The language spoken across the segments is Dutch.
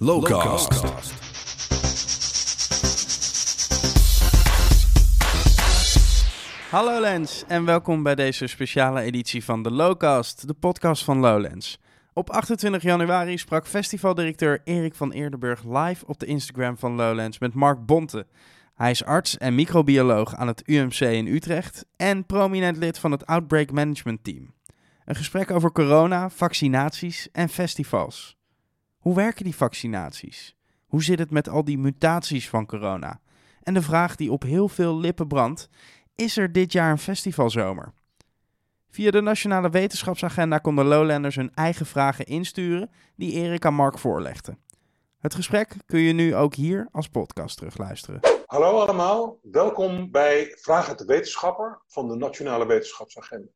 Lowcast. Hallo Lens en welkom bij deze speciale editie van de Lowcast, de podcast van Lowlands. Op 28 januari sprak festivaldirecteur Erik van Eerdenburg live op de Instagram van Lowlands met Mark Bonte. Hij is arts en microbioloog aan het UMC in Utrecht en prominent lid van het Outbreak Management Team. Een gesprek over corona, vaccinaties en festivals. Hoe werken die vaccinaties? Hoe zit het met al die mutaties van corona? En de vraag die op heel veel lippen brandt: is er dit jaar een festivalzomer? Via de Nationale Wetenschapsagenda konden Lowlanders hun eigen vragen insturen die Erik aan Mark voorlegde. Het gesprek kun je nu ook hier als podcast terugluisteren. Hallo allemaal, welkom bij Vragen de Wetenschapper van de Nationale Wetenschapsagenda.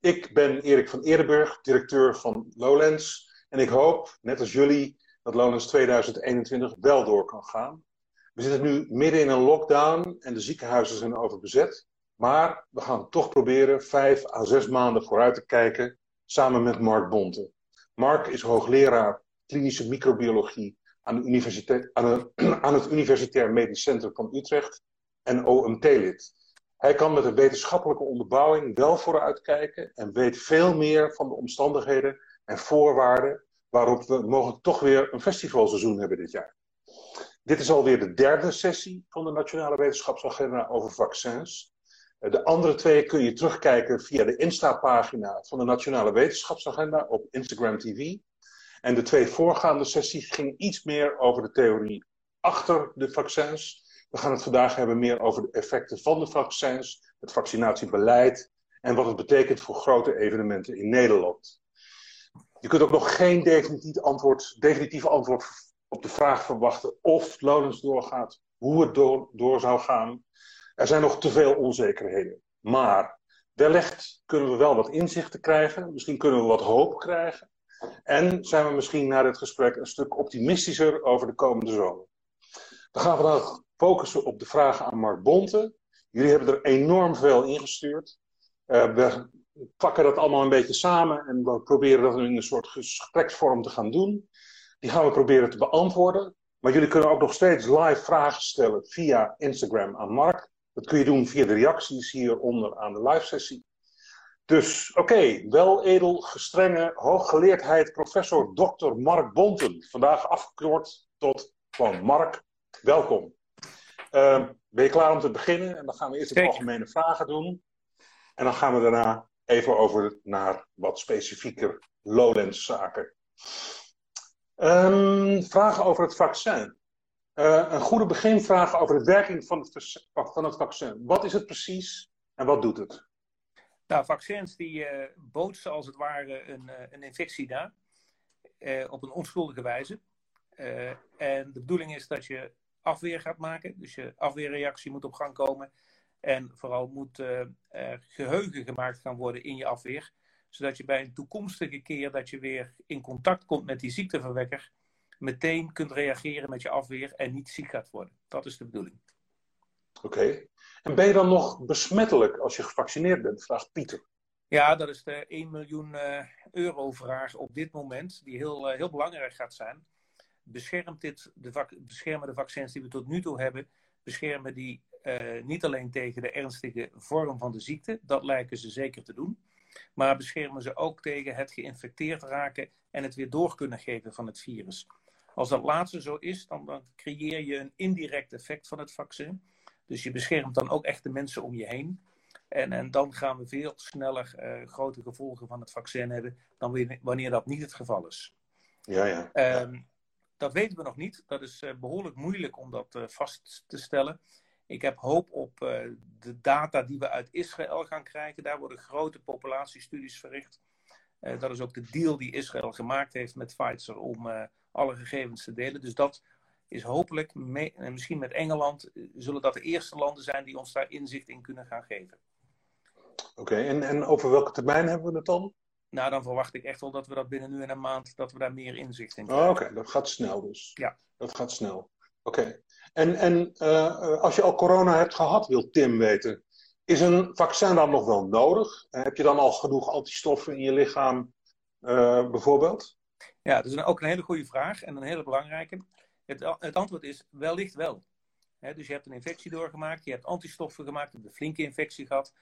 Ik ben Erik van Eerdenburg, directeur van Lowlands. En ik hoop, net als jullie, dat Lowlands 2021 wel door kan gaan. We zitten nu midden in een lockdown en de ziekenhuizen zijn overbezet. Maar we gaan toch proberen vijf à zes maanden vooruit te kijken samen met Mark Bonte. Mark is hoogleraar klinische microbiologie aan, de universiteit, aan, aan het Universitair Medisch Centrum van Utrecht en OMT-lid. Hij kan met een wetenschappelijke onderbouwing wel vooruitkijken en weet veel meer van de omstandigheden en voorwaarden waarop we mogelijk toch weer een festivalseizoen hebben dit jaar. Dit is alweer de derde sessie van de Nationale Wetenschapsagenda over vaccins. De andere twee kun je terugkijken via de Insta-pagina van de Nationale Wetenschapsagenda op Instagram TV. En de twee voorgaande sessies gingen iets meer over de theorie achter de vaccins. We gaan het vandaag hebben meer over de effecten van de vaccins, het vaccinatiebeleid en wat het betekent voor grote evenementen in Nederland. Je kunt ook nog geen definitief antwoord, definitief antwoord op de vraag verwachten of Lowlands doorgaat, hoe het door, zou gaan. Er zijn nog te veel onzekerheden. Maar wellicht kunnen we wel wat inzichten krijgen. Misschien kunnen we wat hoop krijgen. En zijn we misschien na dit gesprek een stuk optimistischer over de komende zomer. We gaan vandaag focussen op de vragen aan Mark Bonte. Jullie hebben er enorm veel ingestuurd. Uh, we pakken dat allemaal een beetje samen en we proberen dat in een soort gespreksvorm te gaan doen. Die gaan we proberen te beantwoorden. Maar jullie kunnen ook nog steeds live vragen stellen via Instagram aan Mark. Dat kun je doen via de reacties hieronder aan de live sessie. Dus oké, wel edel, gestrenge, hooggeleerdheid, professor Dr. Mark Bonten. Vandaag afgekort tot gewoon Mark. Welkom. Uh, ben je klaar om te beginnen? En dan gaan we eerst de algemene vragen doen. En dan gaan we daarna even over naar wat specifieker Lowlands zaken. Um, vragen over het vaccin. Uh, een goede beginvraag over de werking van het, van het vaccin. Wat is het precies en wat doet het? Nou, vaccins die uh, als het ware een, uh, een infectie na. op een onschuldige wijze. en de bedoeling is dat je afweer gaat maken. Dus je afweerreactie moet op gang komen. En vooral moet geheugen gemaakt gaan worden in je afweer zodat je bij een toekomstige keer dat je weer in contact komt met die ziekteverwekker, meteen kunt reageren met je afweer en niet ziek gaat worden. Dat is de bedoeling. Oké. En ben je dan nog besmettelijk als je gevaccineerd bent? Vraagt Pieter. Ja, dat is de 1 miljoen uh, euro vraag op dit moment, die heel, uh, heel belangrijk gaat zijn. Beschermt dit de beschermen de vaccins die we tot nu toe hebben, beschermen die uh, niet alleen tegen de ernstige vorm van de ziekte, dat lijken ze zeker te doen, maar beschermen ze ook tegen het geïnfecteerd raken en het weer door kunnen geven van het virus. Als dat laatste zo is, dan, dan creëer je een indirect effect van het vaccin. Dus je beschermt dan ook echt de mensen om je heen. En, en dan gaan we veel sneller uh, grote gevolgen van het vaccin hebben dan wanneer dat niet het geval is. Ja, ja. Um, dat weten we nog niet. Dat is uh, behoorlijk moeilijk om dat uh, vast te stellen. Ik heb hoop op uh, de data die we uit Israël gaan krijgen. Daar worden grote populatiestudies verricht. Uh, dat is ook de deal die Israël gemaakt heeft met Pfizer om uh, alle gegevens te delen. Dus dat is hopelijk, mee, en misschien met Engeland, zullen dat de eerste landen zijn die ons daar inzicht in kunnen gaan geven. Oké, okay, en, en over welke termijn hebben we het dan? Nou, dan verwacht ik echt wel dat we dat binnen nu en een maand, dat we daar meer inzicht in krijgen. Oh, Oké, okay. dat gaat snel dus. Ja. Dat gaat snel. Oké. En, en uh, als je al corona hebt gehad, wil Tim weten, is een vaccin dan nog wel nodig? Heb je dan al genoeg antistoffen in je lichaam, uh, bijvoorbeeld? Ja, dat is ook een hele goede vraag en een hele belangrijke. Het, het antwoord is wellicht wel. dus je hebt een infectie doorgemaakt, je hebt antistoffen gemaakt, je hebt een flinke infectie gehad.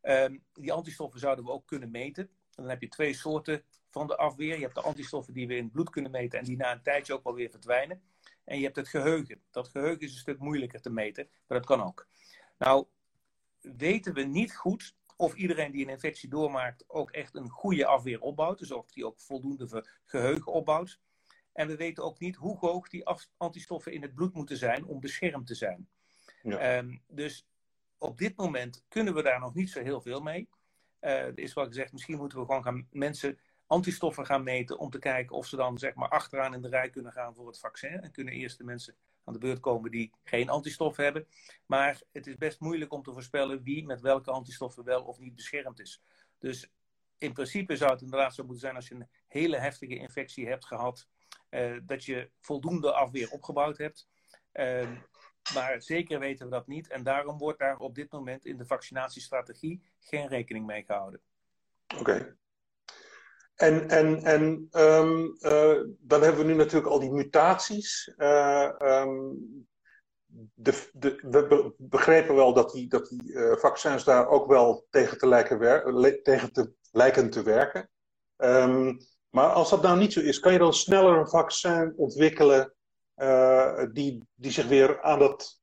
Ehm, die antistoffen zouden we ook kunnen meten. dan heb je twee soorten van de afweer. Je hebt de antistoffen die we in het bloed kunnen meten en die na een tijdje ook wel weer verdwijnen. En je hebt het geheugen. Dat geheugen is een stuk moeilijker te meten, maar dat kan ook. Nou, weten we niet goed of iedereen die een infectie doormaakt ook echt een goede afweer opbouwt. Dus of die ook voldoende geheugen opbouwt. En we weten ook niet hoe hoog die antistoffen in het bloed moeten zijn om beschermd te zijn. Ja. Ehm, dus op dit moment kunnen we daar nog niet zo heel veel mee. Uh, is wat gezegd, misschien moeten we gewoon gaan mensen antistoffen gaan meten om te kijken of ze dan zeg maar achteraan in de rij kunnen gaan voor het vaccin. En kunnen eerst de mensen aan de beurt komen die geen antistoffen hebben. Maar het is best moeilijk om te voorspellen wie met welke antistoffen wel of niet beschermd is. Dus in principe zou het inderdaad zo moeten zijn als je een hele heftige infectie hebt gehad, uh, dat je voldoende afweer opgebouwd hebt. Uh, maar zeker weten we dat niet. En daarom wordt daar op dit moment in de vaccinatiestrategie geen rekening mee gehouden. Oké. En, en, en um, uh, dan hebben we nu natuurlijk al die mutaties. Uh, um, de, de, we begrepen wel dat die, dat die uh, vaccins daar ook wel tegen te lijken, tegen te, lijken te werken. Um, maar als dat nou niet zo is, kan je dan sneller een vaccin ontwikkelen die, die zich weer aan dat,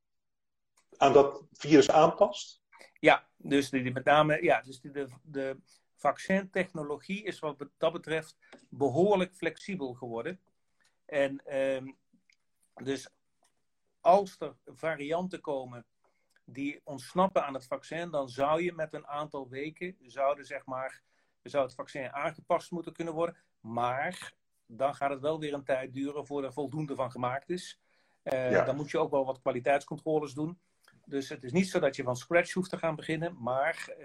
aan dat virus aanpast? Ja, dus die, die met name ja, dus die, de, de vaccintechnologie is wat dat betreft behoorlijk flexibel geworden. En ehm, dus als er varianten komen die ontsnappen aan het vaccin, dan zou je met een aantal weken, zouden zeg maar, zou het vaccin aangepast moeten kunnen worden. Maar dan gaat het wel weer een tijd duren voordat er voldoende van gemaakt is. Uh, Dan moet je ook wel wat kwaliteitscontroles doen. Dus het is niet zo dat je van scratch hoeft te gaan beginnen, maar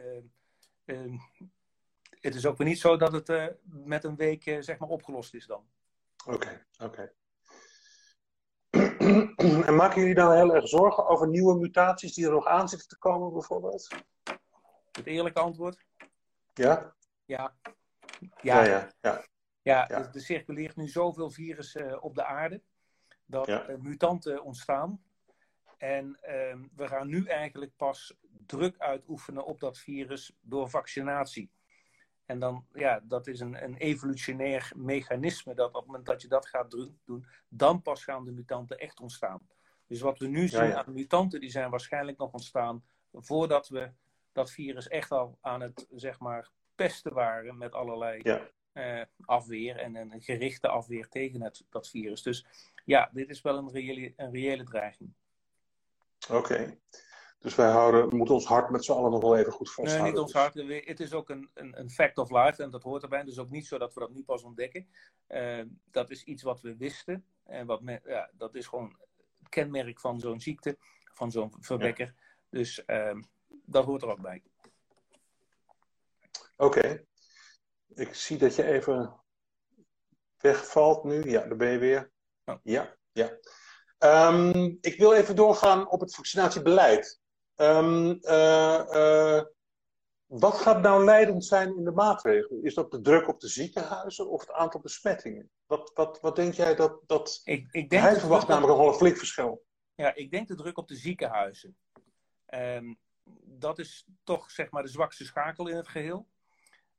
uh, het is ook weer niet zo dat het uh, met een week uh, zeg maar opgelost is dan. Oké, oké. en maken jullie dan heel erg zorgen over nieuwe mutaties die er nog aan zitten te komen, bijvoorbeeld? Het eerlijke antwoord? Ja? Ja. Ja, ja. ja, ja. ja, Er, circuleert nu zoveel virus uh, op de aarde dat er mutanten ontstaan. En ehm, we gaan nu eigenlijk pas druk uitoefenen op dat virus door vaccinatie. En dan, ja, dat is een, een evolutionair mechanisme dat op het moment dat je dat gaat doen, dan pas gaan de mutanten echt ontstaan. Dus wat we nu zien aan mutanten, die zijn waarschijnlijk nog ontstaan voordat we dat virus echt al aan het, zeg maar, pesten waren met allerlei ja. eh, afweer en een gerichte afweer tegen het, dat virus. Dus ja, dit is wel een reële, een reële dreiging. Oké. Dus wij houden, moeten ons hart met z'n allen nog wel even goed vasthouden. Nee, niet ons hart. Het is ook een, een, een, fact of life en dat hoort erbij. Dus ook niet zo dat we dat nu pas ontdekken. Uh, dat is iets wat we wisten. En wat ja, dat is gewoon het kenmerk van zo'n ziekte, van zo'n verwekker. Dus uh, dat hoort er ook bij. Oké. Ik zie dat je even wegvalt nu. Ja, daar ben je weer. Oh. Ja, ja. Um, ik wil even doorgaan op het vaccinatiebeleid. Um, uh, wat gaat nou leidend zijn in de maatregelen? Is dat de druk op de ziekenhuizen of het aantal besmettingen? Wat, wat, wat denk jij dat. dat... Ik, ik denk Hij verwacht namelijk een flink verschil. Ja, ik denk de druk op de ziekenhuizen. Um, dat is toch zeg maar de zwakste schakel in het geheel.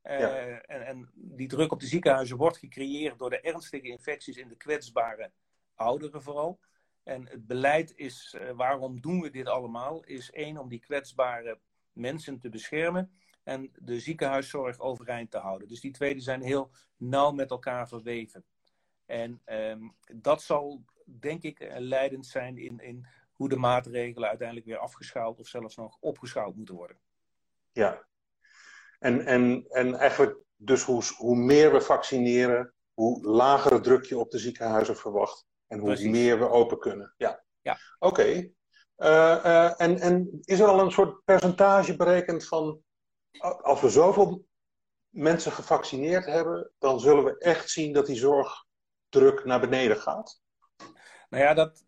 Uh, ja. en, en die druk op de ziekenhuizen wordt gecreëerd door de ernstige infecties in de kwetsbare ouderen vooral. En het beleid is, uh, waarom doen we dit allemaal? Is één, om die kwetsbare mensen te beschermen en de ziekenhuiszorg overeind te houden. Dus die twee zijn heel nauw met elkaar verweven. En um, dat zal, denk ik, leidend zijn in, in hoe de maatregelen uiteindelijk weer afgeschaald of zelfs nog opgeschaald moeten worden. Ja, en, en, en eigenlijk dus hoe, hoe meer we vaccineren, hoe lagere druk je op de ziekenhuizen verwacht. En hoe meer we open kunnen. Ja. ja. Oké. Okay. Uh, uh, en, en is er al een soort percentage berekend van. Als we zoveel mensen gevaccineerd hebben, dan zullen we echt zien dat die zorgdruk naar beneden gaat? Nou ja, dat,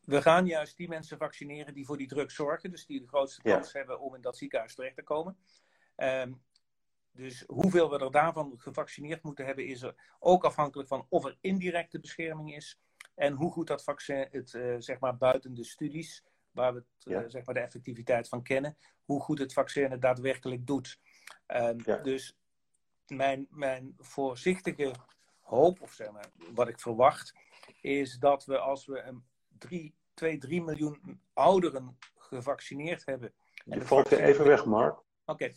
we gaan juist die mensen vaccineren die voor die druk zorgen. Dus die de grootste kans hebben om in dat ziekenhuis terecht te komen. Um, dus hoeveel we er daarvan gevaccineerd moeten hebben, is er ook afhankelijk van of er indirecte bescherming is en hoe goed dat vaccin het, uh, zeg maar, buiten de studies, waar we het, uh, zeg maar, de effectiviteit van kennen, hoe goed het vaccin het daadwerkelijk doet. Um, ja. Dus mijn, mijn voorzichtige hoop, of zeg maar, wat ik verwacht, is dat we als we een 2, 3 miljoen ouderen gevaccineerd hebben. Je valt er even weg, Mark. Oké. Okay.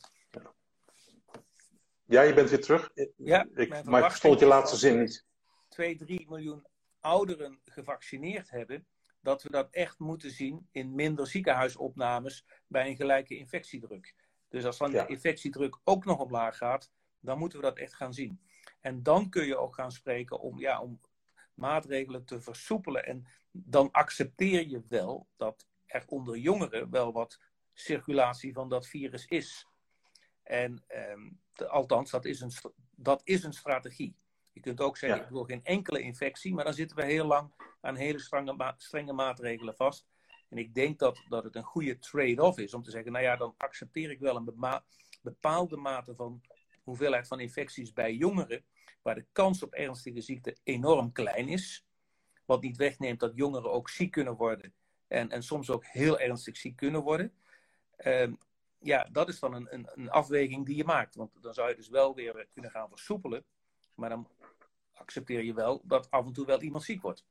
Ja, je bent weer terug. Ja, ik, maar ik verstond je laatste zin niet. 2, 3 miljoen ouderen gevaccineerd hebben, dat we dat echt moeten zien in minder ziekenhuisopnames bij een gelijke infectiedruk. Dus als dan de infectiedruk ook nog omlaag gaat, dan moeten we dat echt gaan zien. En dan kun je ook gaan spreken om, ja, om maatregelen te versoepelen. En dan accepteer je wel dat er onder jongeren wel wat circulatie van dat virus is. En ehm, althans, dat is, een, dat is een strategie. Je kunt ook zeggen, ik wil geen enkele infectie, maar dan zitten we heel lang aan hele strenge, strenge maatregelen vast. En ik denk dat, dat het een goede trade-off is om te zeggen, nou ja, dan accepteer ik wel een bepaalde mate van hoeveelheid van infecties bij jongeren, waar de kans op ernstige ziekte enorm klein is. Wat niet wegneemt dat jongeren ook ziek kunnen worden en, en soms ook heel ernstig ziek kunnen worden. Ehm, ja, dat is dan een, een, een, afweging die je maakt. Want dan zou je dus wel weer kunnen gaan versoepelen. Maar dan accepteer je wel dat af en toe wel iemand ziek wordt.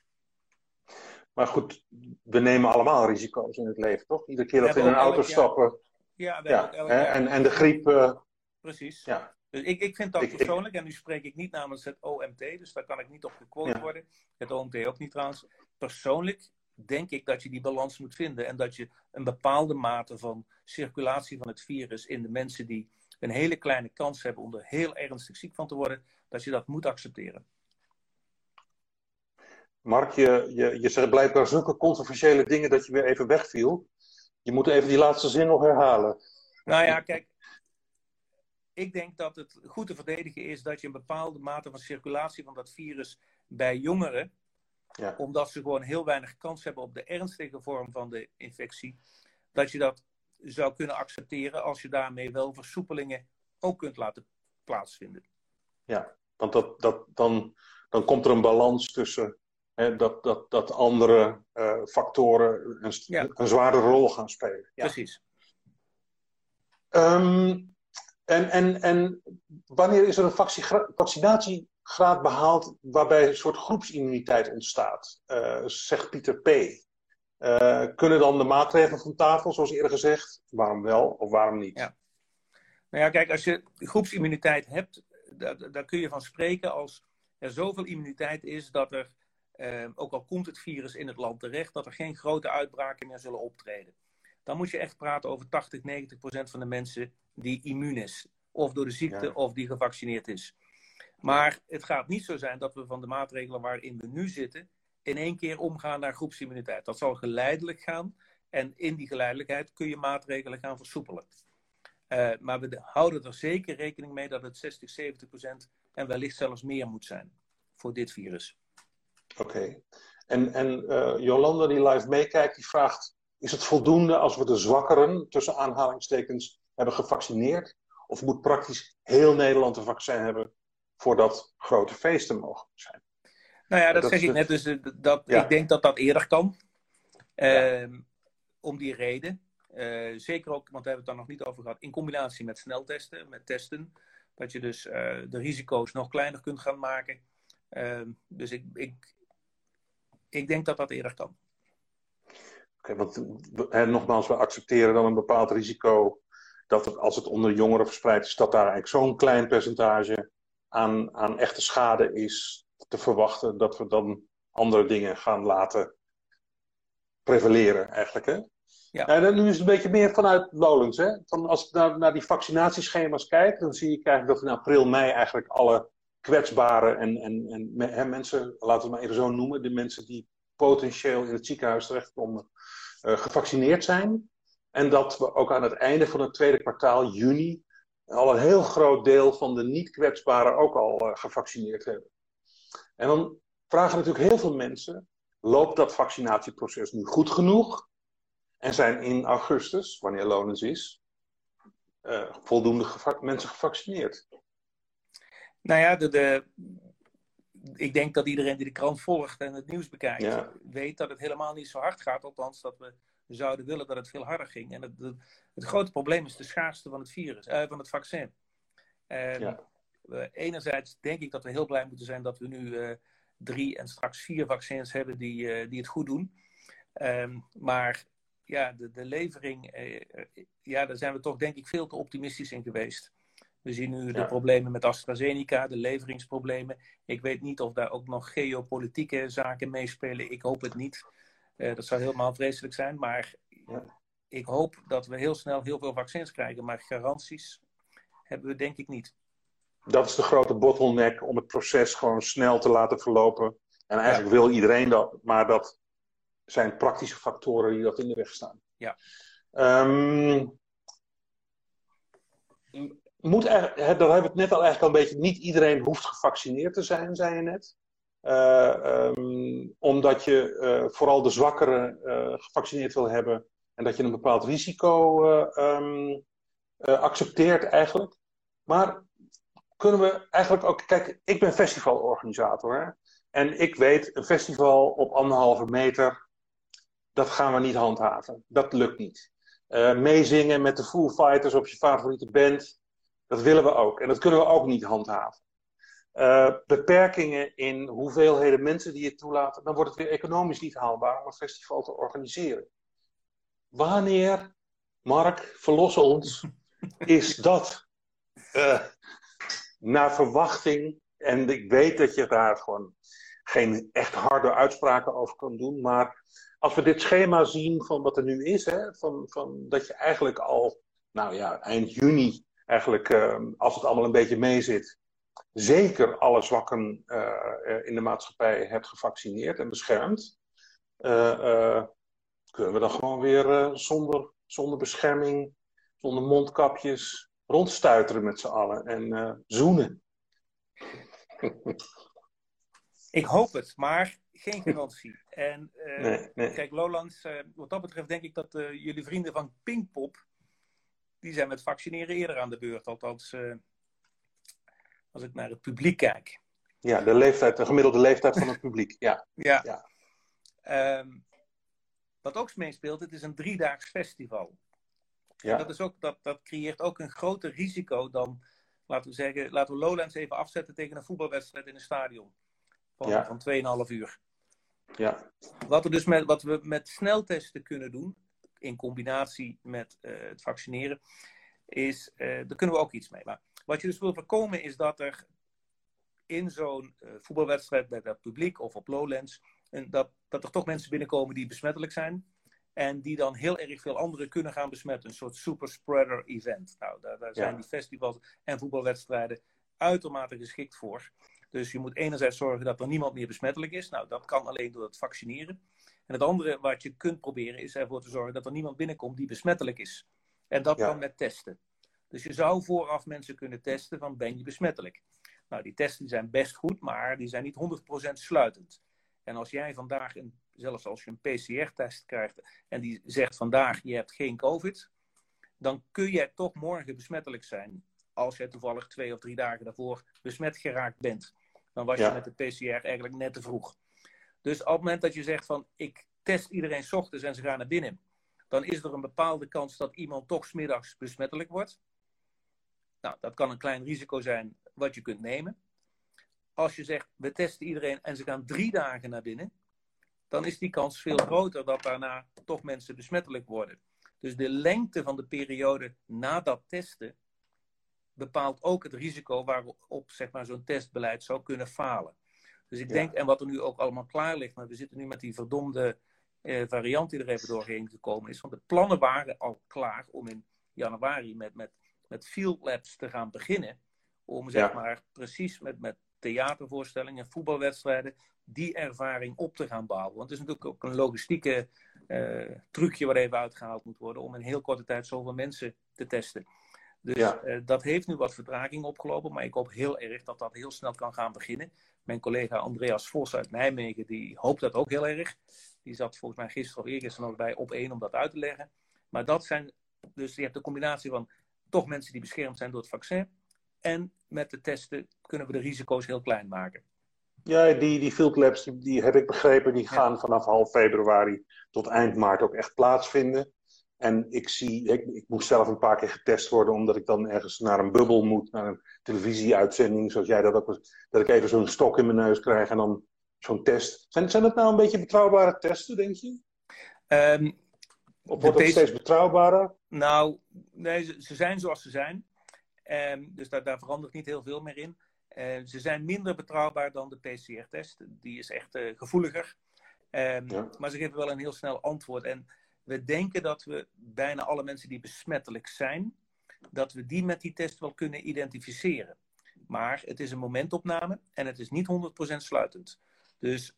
Maar goed, we nemen allemaal risico's in het leven, toch? Iedere keer dat we in een auto stappen. Ja, ja en, en de griep. Uh, Precies. Ja. Dus ik, ik vind dat persoonlijk, en nu spreek ik niet namens het OMT, dus daar kan ik niet op gequote worden. Het OMT ook niet trouwens. Persoonlijk denk ik dat je die balans moet vinden en dat je een bepaalde mate van circulatie van het virus in de mensen die een hele kleine kans hebben om er heel ernstig ziek van te worden, dat je dat moet accepteren. Mark, je, je, je zegt blijkbaar zulke controversiële dingen dat je weer even wegviel. Je moet even die laatste zin nog herhalen. Nou ja, kijk. Ik denk dat het goed te verdedigen is dat je een bepaalde mate van circulatie van dat virus bij jongeren, ja. omdat ze gewoon heel weinig kans hebben op de ernstige vorm van de infectie, dat je dat zou kunnen accepteren als je daarmee wel versoepelingen ook kunt laten plaatsvinden. Ja, want dat, dat, dan, dan komt er een balans tussen hè, dat, dat, dat andere uh, factoren een, een zware rol gaan spelen. Ja. Precies. Um, en, en, en wanneer is er een vaccinatiegraad behaald waarbij een soort groepsimmuniteit ontstaat? Uh, zegt Pieter P. Uh, kunnen dan de maatregelen van tafel, zoals eerder gezegd? Waarom wel of waarom niet? Ja. Nou ja, kijk, als je groepsimmuniteit hebt, daar, kun je van spreken als er zoveel immuniteit is dat er, uh, ook al komt het virus in het land terecht, dat er geen grote uitbraken meer zullen optreden. Dan moet je echt praten over 80, 90 procent van de mensen die immuun is. Of door de ziekte of die gevaccineerd is. Maar het gaat niet zo zijn dat we van de maatregelen waarin we nu zitten, in één keer omgaan naar groepsimmuniteit. Dat zal geleidelijk gaan. En in die geleidelijkheid kun je maatregelen gaan versoepelen. Uh, maar we houden er zeker rekening mee dat het 60, 70 procent en wellicht zelfs meer moet zijn voor dit virus. Oké. En, en uh, Jolanda die live meekijkt, die vraagt: is het voldoende als we de zwakkeren, tussen aanhalingstekens, hebben gevaccineerd? Of moet praktisch heel Nederland een vaccin hebben voordat grote feesten mogen zijn? Nou ja, dat, zeg ik net. Dus eh, dat, ik denk dat dat eerder kan. Uh, om die reden. Uh, zeker ook, want we hebben het daar nog niet over gehad, in combinatie met sneltesten, met testen. Dat je dus uh, de risico's nog kleiner kunt gaan maken. Ehm, dus ik, ik, ik denk dat dat eerder kan. Oké, want hè, nogmaals, we accepteren dan een bepaald risico dat het, als het onder jongeren verspreid is, dat daar eigenlijk zo'n klein percentage aan, aan echte schade is te verwachten, dat we dan andere dingen gaan laten prevaleren eigenlijk. Hè? Ja. Nou, nu is het een beetje meer vanuit Lowlands. Hè? Van als ik naar, naar die vaccinatieschema's kijk, dan zie ik eigenlijk dat in april, mei eigenlijk alle kwetsbare en, en, en hè, mensen, laten we het maar even zo noemen, de mensen die potentieel in het ziekenhuis terechtkomen, uh, gevaccineerd zijn. En dat we ook aan het einde van het tweede kwartaal, juni, al een heel groot deel van de niet kwetsbaren ook al uh, gevaccineerd hebben. En dan vragen natuurlijk heel veel mensen: loopt dat vaccinatieproces nu goed genoeg? En zijn in augustus, wanneer Lonens is, voldoende mensen gevaccineerd? Nou ja, de, de, ik denk dat iedereen die de krant volgt en het nieuws bekijkt, weet dat het helemaal niet zo hard gaat. Althans, dat we zouden willen dat het veel harder ging. En het, het, grote probleem is de schaarste van het virus, uh, van het vaccin. Ja. Enerzijds denk ik dat we heel blij moeten zijn dat we nu uh, drie en straks vier vaccins hebben die, uh, die het goed doen. Um, maar ja, de, de levering, ja, daar zijn we toch denk ik veel te optimistisch in geweest. We zien nu de problemen met AstraZeneca, de leveringsproblemen. Ik weet niet of daar ook nog geopolitieke zaken meespelen. Ik hoop het niet. Uh, dat zou helemaal vreselijk zijn. Maar ja. ik hoop dat we heel snel heel veel vaccins krijgen. Maar garanties hebben we denk ik niet. Dat is de grote bottleneck om het proces gewoon snel te laten verlopen. En eigenlijk wil iedereen dat, maar dat zijn praktische factoren die dat in de weg staan. Ja. Um, moet er, daar hebben we het net al eigenlijk al een beetje. Niet iedereen hoeft gevaccineerd te zijn, zei je net. Uh, um, omdat je uh, vooral de zwakkeren uh, gevaccineerd wil hebben. En dat je een bepaald risico um, accepteert eigenlijk. Maar kunnen we eigenlijk ook. Kijk, ik ben festivalorganisator. En ik weet, een festival op anderhalve meter. Dat gaan we niet handhaven. Dat lukt niet. meezingen met de Foo Fighters op je favoriete band. Dat willen we ook. En dat kunnen we ook niet handhaven. Uh, beperkingen in hoeveelheden mensen die het toelaten, dan wordt het weer economisch niet haalbaar om een festival te organiseren. Wanneer, Mark, verlos ons, is dat uh, naar verwachting, en ik weet dat je daar gewoon geen echt harde uitspraken over kan doen, maar als we dit schema zien van wat er nu is, hè, van, van dat je eigenlijk al, nou ja, eind juni eigenlijk, ehm, als het allemaal een beetje meezit, zeker alle zwakken uh, in de maatschappij hebt gevaccineerd en beschermd, uh, kunnen we dan gewoon weer zonder, zonder bescherming, zonder mondkapjes, rondstuiteren met z'n allen en zoenen. Ik hoop het, maar geen garantie. En nee, nee. kijk, Lowlands, wat dat betreft denk ik dat jullie vrienden van Pinkpop die zijn met vaccineren eerder aan de beurt. Althans, als ik naar het publiek kijk. Ja, de, leeftijd, de gemiddelde leeftijd van het publiek. Ja. ja. ja. Um, wat ook meespeelt, het is een driedaags festival. Ja. dat, is ook, dat, dat creëert ook een groter risico dan, laten we zeggen, laten we Lowlands even afzetten tegen een voetbalwedstrijd in een stadion. Van, ja. van 2,5 uur. Ja. Wat, we dus met, wat we met sneltesten kunnen doen, in combinatie met uh, het vaccineren, is, uh, daar kunnen we ook iets mee. Maar wat je dus wil voorkomen is dat er in zo'n uh, voetbalwedstrijd bij dat publiek of op Lowlands, en dat, dat er toch mensen binnenkomen die besmettelijk zijn. En die dan heel erg veel anderen kunnen gaan besmetten. Een soort super spreader event. Nou, daar, daar zijn die festivals en voetbalwedstrijden uitermate geschikt voor. Dus je moet enerzijds zorgen dat er niemand meer besmettelijk is. Nou, dat kan alleen door het vaccineren. En het andere wat je kunt proberen is ervoor te zorgen dat er niemand binnenkomt die besmettelijk is. En dat kan met testen. Dus je zou vooraf mensen kunnen testen van ben je besmettelijk. Nou, die testen zijn best goed, maar die zijn niet 100% sluitend. En als jij vandaag, een, zelfs als je een PCR-test krijgt en die zegt vandaag je hebt geen COVID, dan kun jij toch morgen besmettelijk zijn. Als jij toevallig twee of drie dagen daarvoor besmet geraakt bent. Dan was je met de PCR eigenlijk net te vroeg. Dus op het moment dat je zegt van ik test iedereen s ochtends en ze gaan naar binnen, dan is er een bepaalde kans dat iemand toch smiddags besmettelijk wordt. Nou, dat kan een klein risico zijn wat je kunt nemen. Als je zegt we testen iedereen en ze gaan drie dagen naar binnen, dan is die kans veel groter dat daarna toch mensen besmettelijk worden. Dus de lengte van de periode na dat testen bepaalt ook het risico waarop zeg maar, zo'n testbeleid zou kunnen falen. Dus ik denk, en wat er nu ook allemaal klaar ligt, maar we zitten nu met die verdomde eh, variant die er even doorheen gekomen is. Want de plannen waren al klaar om in januari met, met, met field labs te gaan beginnen. Om zeg maar precies met, met theatervoorstellingen, voetbalwedstrijden, die ervaring op te gaan bouwen. Want het is natuurlijk ook een logistieke uh, trucje waar even uitgehaald moet worden om in heel korte tijd zoveel mensen te testen. Dus uh, dat heeft nu wat vertraging opgelopen, maar ik hoop heel erg dat dat heel snel kan gaan beginnen. Mijn collega Andreas Vos uit Nijmegen, die hoopt dat ook heel erg. Die zat volgens mij gisteren of eergisteren nog bij op één om dat uit te leggen. Maar dat zijn, dus je hebt de combinatie van toch mensen die beschermd zijn door het vaccin. En met de testen kunnen we de risico's heel klein maken. Ja, die, die field labs, die, die heb ik begrepen, die gaan vanaf half februari tot eind maart ook echt plaatsvinden. En ik zie, ik, ik moest zelf een paar keer getest worden, omdat ik dan ergens naar een bubbel moet, naar een televisieuitzending, zoals jij dat ook was, dat ik even zo'n stok in mijn neus krijg en dan zo'n test. Zijn, zijn dat nou een beetje betrouwbare testen, denk je? Um, of wordt het steeds betrouwbaarder? Nou, nee, ze, ze zijn zoals ze zijn. Um, dus daar, daar verandert niet heel veel meer in. Uh, ze zijn minder betrouwbaar dan de PCR-test. Die is echt uh, gevoeliger. Um, Maar ze geven wel een heel snel antwoord. En we denken dat we bijna alle mensen die besmettelijk zijn, dat we die met die test wel kunnen identificeren. Maar het is een momentopname en het is niet 100% sluitend. Dus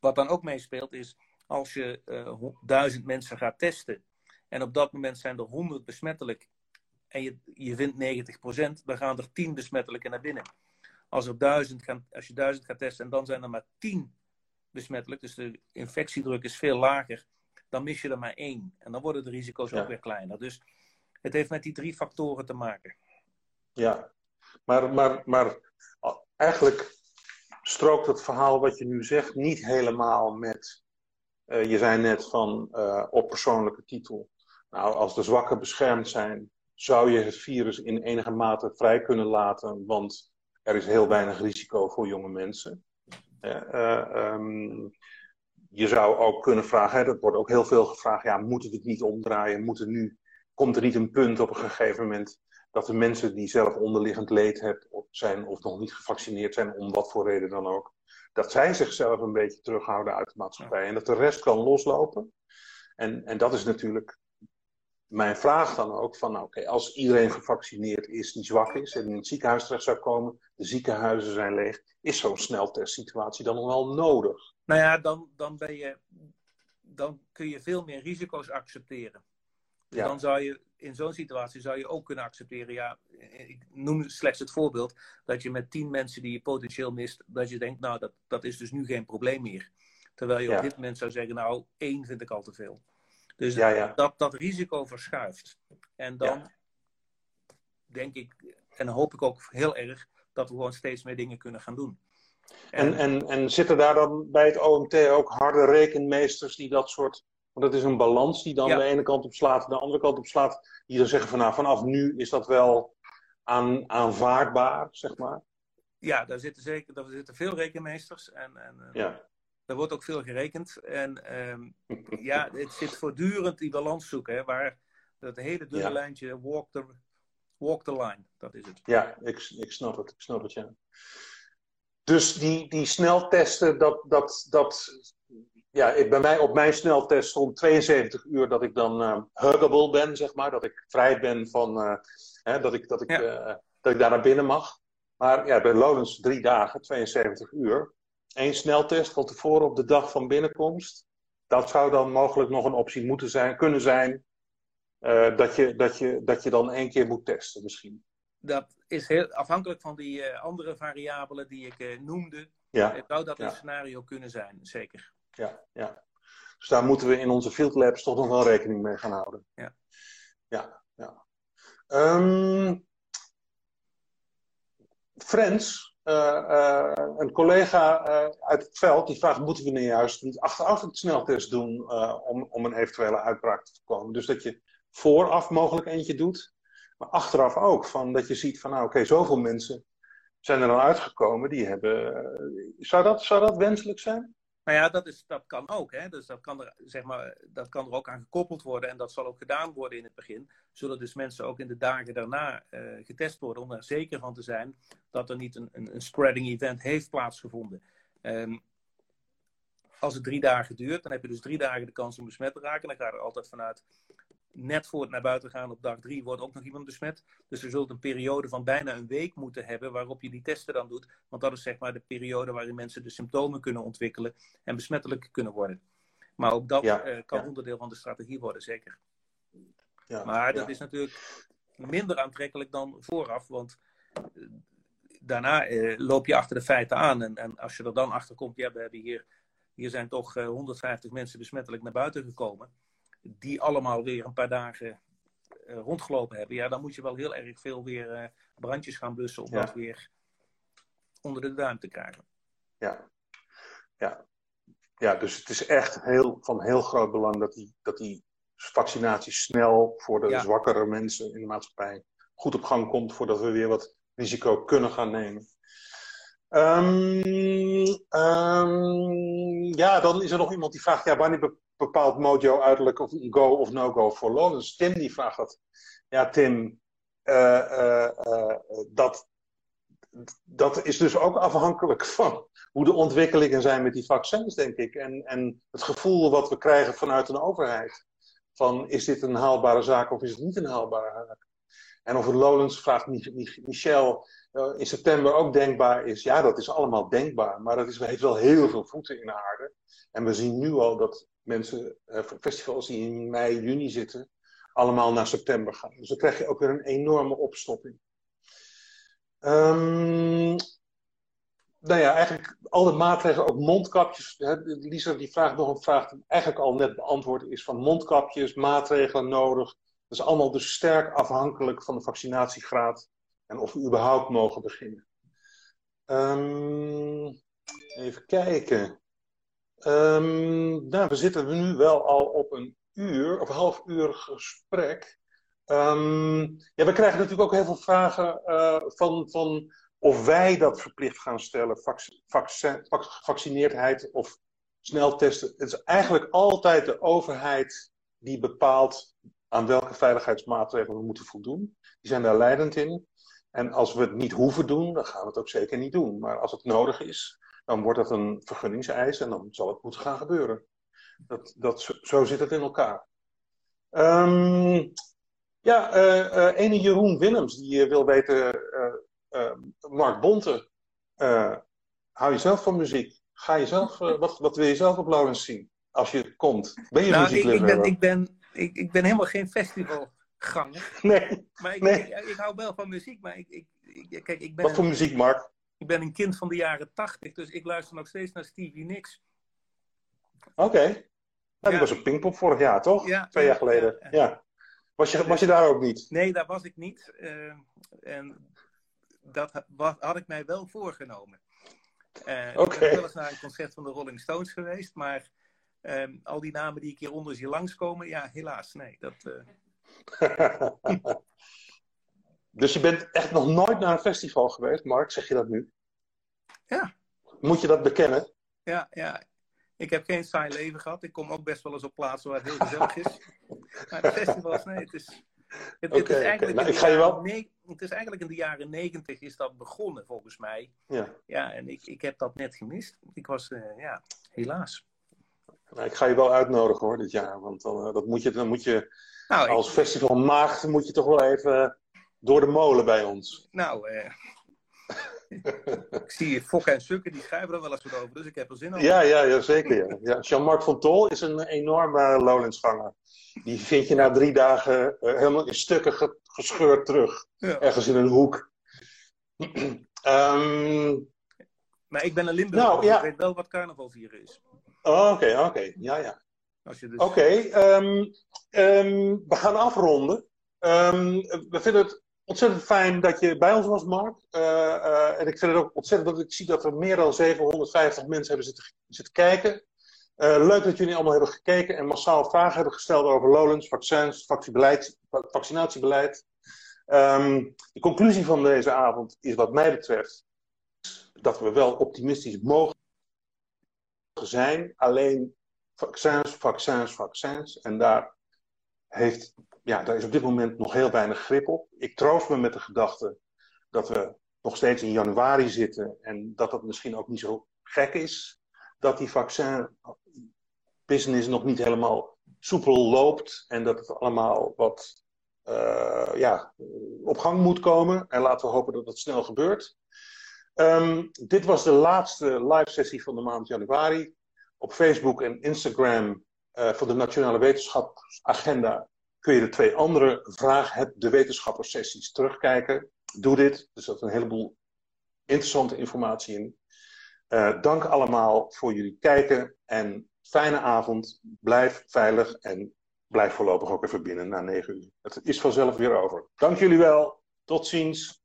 wat dan ook meespeelt is, als je uh, duizend mensen gaat testen en op dat moment zijn er 100 besmettelijk en je, je vindt 90%, dan gaan er 10 besmettelijke naar binnen. Als, op duizend gaan, als je duizend gaat testen en dan zijn er maar 10 besmettelijk, dus de infectiedruk is veel lager, dan mis je er maar één. En dan worden de risico's ook weer kleiner. Dus het heeft met die drie factoren te maken. Ja, maar, maar, maar eigenlijk strookt het verhaal wat je nu zegt niet helemaal met. Uh, je zei net van uh, op persoonlijke titel. Nou, als de zwakken beschermd zijn, zou je het virus in enige mate vrij kunnen laten, want er is heel weinig risico voor jonge mensen. Uh, um, je zou ook kunnen vragen, hè, dat wordt ook heel veel gevraagd, ja, moeten we het niet omdraaien? Moeten nu, komt er niet een punt op een gegeven moment dat de mensen die zelf onderliggend leed hebben, zijn of nog niet gevaccineerd zijn, om wat voor reden dan ook, dat zij zichzelf een beetje terughouden uit de maatschappij en dat de rest kan loslopen? En, en dat is natuurlijk mijn vraag dan ook van, nou, oké, als iedereen gevaccineerd is die zwak is en in het ziekenhuis terecht zou komen, de ziekenhuizen zijn leeg, is zo'n sneltestsituatie dan nog wel nodig? Nou ja, dan, dan, ben je, dan kun je veel meer risico's accepteren. Dan zou je in zo'n situatie zou je ook kunnen accepteren, ja, ik noem slechts het voorbeeld, dat je met tien mensen die je potentieel mist, dat je denkt, nou, dat, dat is dus nu geen probleem meer. Terwijl je op dit moment zou zeggen, nou, één vind ik al te veel. Dus Dat, dat risico verschuift. En dan denk ik, en hoop ik ook heel erg, dat we gewoon steeds meer dingen kunnen gaan doen. En, en, en zitten daar dan bij het OMT ook harde rekenmeesters die dat soort. Want dat is een balans die dan de ene kant op slaat, de andere kant op slaat. Die dan zeggen van nou, vanaf nu is dat wel aan, aanvaardbaar, zeg maar. Ja, daar zitten zeker daar zitten veel rekenmeesters. En, en eh, ja. Er wordt ook veel gerekend. En um, ja, het zit voortdurend die balans zoeken. Hè, waar dat hele dunne ja. lijntje walk the, walk the line, dat is het. Ja, ik, ik snap het. Ik snap het, ja. Dus die, die sneltesten, dat, dat, dat, ja, ik, bij mij op mijn sneltest stond 72 uur dat ik dan uh, huggable ben, zeg maar. Dat ik vrij ben van, uh, hè, dat, ik, dat, ik, uh, dat ik daar naar binnen mag. Maar ja, bij Lowlands drie dagen, 72 uur. Eén sneltest van tevoren op de dag van binnenkomst. Dat zou dan mogelijk nog een optie moeten zijn, kunnen zijn. dat, je, dat, je, dat je dan één keer moet testen misschien dat is heel afhankelijk van die uh, andere variabelen die ik uh, noemde. Ja. Zou dat een scenario kunnen zijn, zeker. Ja, ja. Dus daar moeten we in onze field labs toch nog wel rekening mee gaan houden. Ja. Ja, ja. Um, Frans, een collega uit het veld, die vraagt: moeten we nu juist niet achteraf een sneltest doen om, om een eventuele uitbraak te voorkomen? Dus dat je vooraf mogelijk eentje doet maar achteraf ook, van dat je ziet van nou oké, zoveel mensen zijn er dan uitgekomen die hebben. Eh, zou, dat, zou dat wenselijk zijn? Nou ja, dat, is, dat kan ook. Hè? Dus dat kan, er, zeg maar, dat kan er ook aan gekoppeld worden. En dat zal ook gedaan worden in het begin. Zullen dus mensen ook in de dagen daarna uh, getest worden. Om er zeker van te zijn dat er niet een, een, een spreading event heeft plaatsgevonden. Um, als het drie dagen duurt, dan heb je dus drie dagen de kans om besmet te raken. Dan ga je er altijd vanuit net voor het naar buiten gaan op dag drie wordt ook nog iemand besmet. Dus je zult een periode van bijna een week moeten hebben waarop je die testen dan doet. Want dat is zeg maar de periode waarin mensen de symptomen kunnen ontwikkelen en besmettelijk kunnen worden. Maar ook dat uh, kan onderdeel van de strategie worden, zeker. Ja, maar dat is natuurlijk minder aantrekkelijk dan vooraf, want uh, daarna uh, loop je achter de feiten aan. En, en, als je er dan achter komt, ja, we hebben hier, hier zijn toch 150 mensen besmettelijk naar buiten gekomen die allemaal weer een paar dagen rondgelopen hebben, ja, dan moet je wel heel erg veel weer brandjes gaan blussen om dat weer onder de duim te krijgen. Ja, ja. ja dus het is echt heel, van heel groot belang dat die, dat die vaccinatie snel voor de zwakkere mensen in de maatschappij goed op gang komt voordat we weer wat risico kunnen gaan nemen. Um, ja, dan is er nog iemand die vraagt: ja, wanneer bepaalt Mojo uiterlijk of go of no-go voor Lawrence? Tim die vraagt dat. Ja, Tim, uh, uh, uh, dat, dat is dus ook afhankelijk van hoe de ontwikkelingen zijn met die vaccins, denk ik. En, en het gevoel wat we krijgen vanuit een overheid. Van is dit een haalbare zaak of is het niet een haalbare zaak? En of het Lowlands, vraagt Michel, in september ook denkbaar is. Ja, dat is allemaal denkbaar. Maar dat is, heeft wel heel veel voeten in de aarde. En we zien nu al dat mensen, uh, festivals die in mei, juni zitten, allemaal naar september gaan. Dus dan krijg je ook weer een enorme opstopping. Um, nou ja, eigenlijk alle maatregelen, ook mondkapjes. Hè, Lisa die vraagt nog een vraag die eigenlijk al net beantwoord is: van mondkapjes, maatregelen nodig. Dat is allemaal dus sterk afhankelijk van de vaccinatiegraad en of we überhaupt mogen beginnen. Um, even kijken. Um, nou, we zitten nu wel al op een uur of half uur gesprek. Um, ja, we krijgen natuurlijk ook heel veel vragen uh, van, van of wij dat verplicht gaan stellen, vac vac gevaccineerdheid of sneltesten. Het is eigenlijk altijd de overheid die bepaalt aan welke veiligheidsmaatregelen we moeten voldoen. Die zijn daar leidend in. En als we het niet hoeven doen, dan gaan we het ook zeker niet doen. Maar als het nodig is, dan wordt dat een vergunningseis en dan zal het moeten gaan gebeuren. Dat, dat, zo zit het in elkaar. Um, ja, uh, uh, ene Jeroen Willems, die wil weten, Mark Bonte, hou je zelf van muziek? Ga je zelf, wat, wat wil je zelf op Lawrence zien? Als je komt. Ben je nou, ik, ik, ben, ik, ben, ik, ik ben helemaal geen festivalganger. Nee. Maar ik, nee. ik, ik, hou wel van muziek. Maar ik, ik, kijk, ik ben wat voor muziek, Mark? Ik ben een kind van de jaren tachtig, dus ik luister nog steeds naar Stevie Nicks. Oké. Okay. Nou, ja. die was op Pinkpop vorig jaar, toch? Ja, Twee jaar geleden. Ja. ja. Was, je, was je daar ook niet? Nee, daar was ik niet. Uh, en dat had ik mij wel voorgenomen. Uh, Oké. Okay. Ik ben wel eens naar een concert van de Rolling Stones geweest, maar um, al die namen die ik hieronder zie langskomen, ja, helaas, nee. Dat, uh... dus je bent echt nog nooit naar een festival geweest, Mark, zeg je dat nu? Ja. Moet je dat bekennen? Ja, ja. Ik heb geen saai leven gehad. Ik kom ook best wel eens op plaatsen waar het heel gezellig is. maar de festivals, nee, het is... Het, okay, het, is eigenlijk okay. nou, ik ga je wel... het is eigenlijk in de jaren negentig is dat begonnen, volgens mij. Ja. Ja, en ik, ik heb dat net gemist. Ik was, uh, ja, helaas. Nou, ik ga je wel uitnodigen hoor, dit jaar. Want dan, uh, dat moet je, dan moet je nou, als ik... festivalmaagd moet je toch wel even door de molen bij ons. Nou, uh, ik zie Fokke en Sukke, die schrijven er wel eens wat over, dus ik heb er zin in. Ja, ja, ja zeker. Ja. ja Jean-Marc van Tol is een enorme Lowlandsganger. Die vind je na drie dagen uh, helemaal in stukken ge gescheurd terug. Ja. Ergens in een hoek. um, maar ik ben een Limburg, nou, ja. ik weet wel wat carnaval vieren is. Oké, oh, oké. Okay, okay. Ja, ja. Dus... Oké, okay, um, um, we gaan afronden. we vinden het ontzettend fijn dat je bij ons was, Mark. Uh, uh, en ik vind het ook ontzettend dat ik zie dat er meer dan 750 mensen hebben zitten, zitten kijken. Uh, leuk dat jullie allemaal hebben gekeken en massaal vragen hebben gesteld over Lowlands, vaccins, vaccinatiebeleid. Um, de conclusie van deze avond is wat mij betreft dat we wel optimistisch mogen zijn. Alleen vaccins, vaccins, vaccins. En daar heeft ja, daar is op dit moment nog heel weinig grip op. Ik troost me met de gedachte dat we nog steeds in januari zitten en dat het misschien ook niet zo gek is dat die vaccin-business nog niet helemaal soepel loopt en dat het allemaal wat uh, ja, op gang moet komen. En laten we hopen dat het snel gebeurt. Um, dit was de laatste live sessie van de maand januari. Op Facebook en Instagram uh, van de Nationale Wetenschapsagenda kun je de twee andere Vraag het de Wetenschappers sessies terugkijken. Doe dit, er zit een heleboel interessante informatie in. Uh, dank allemaal voor jullie kijken en fijne avond. Blijf veilig en blijf voorlopig ook even binnen na negen uur. Het is vanzelf weer over. Dank jullie wel. Tot ziens.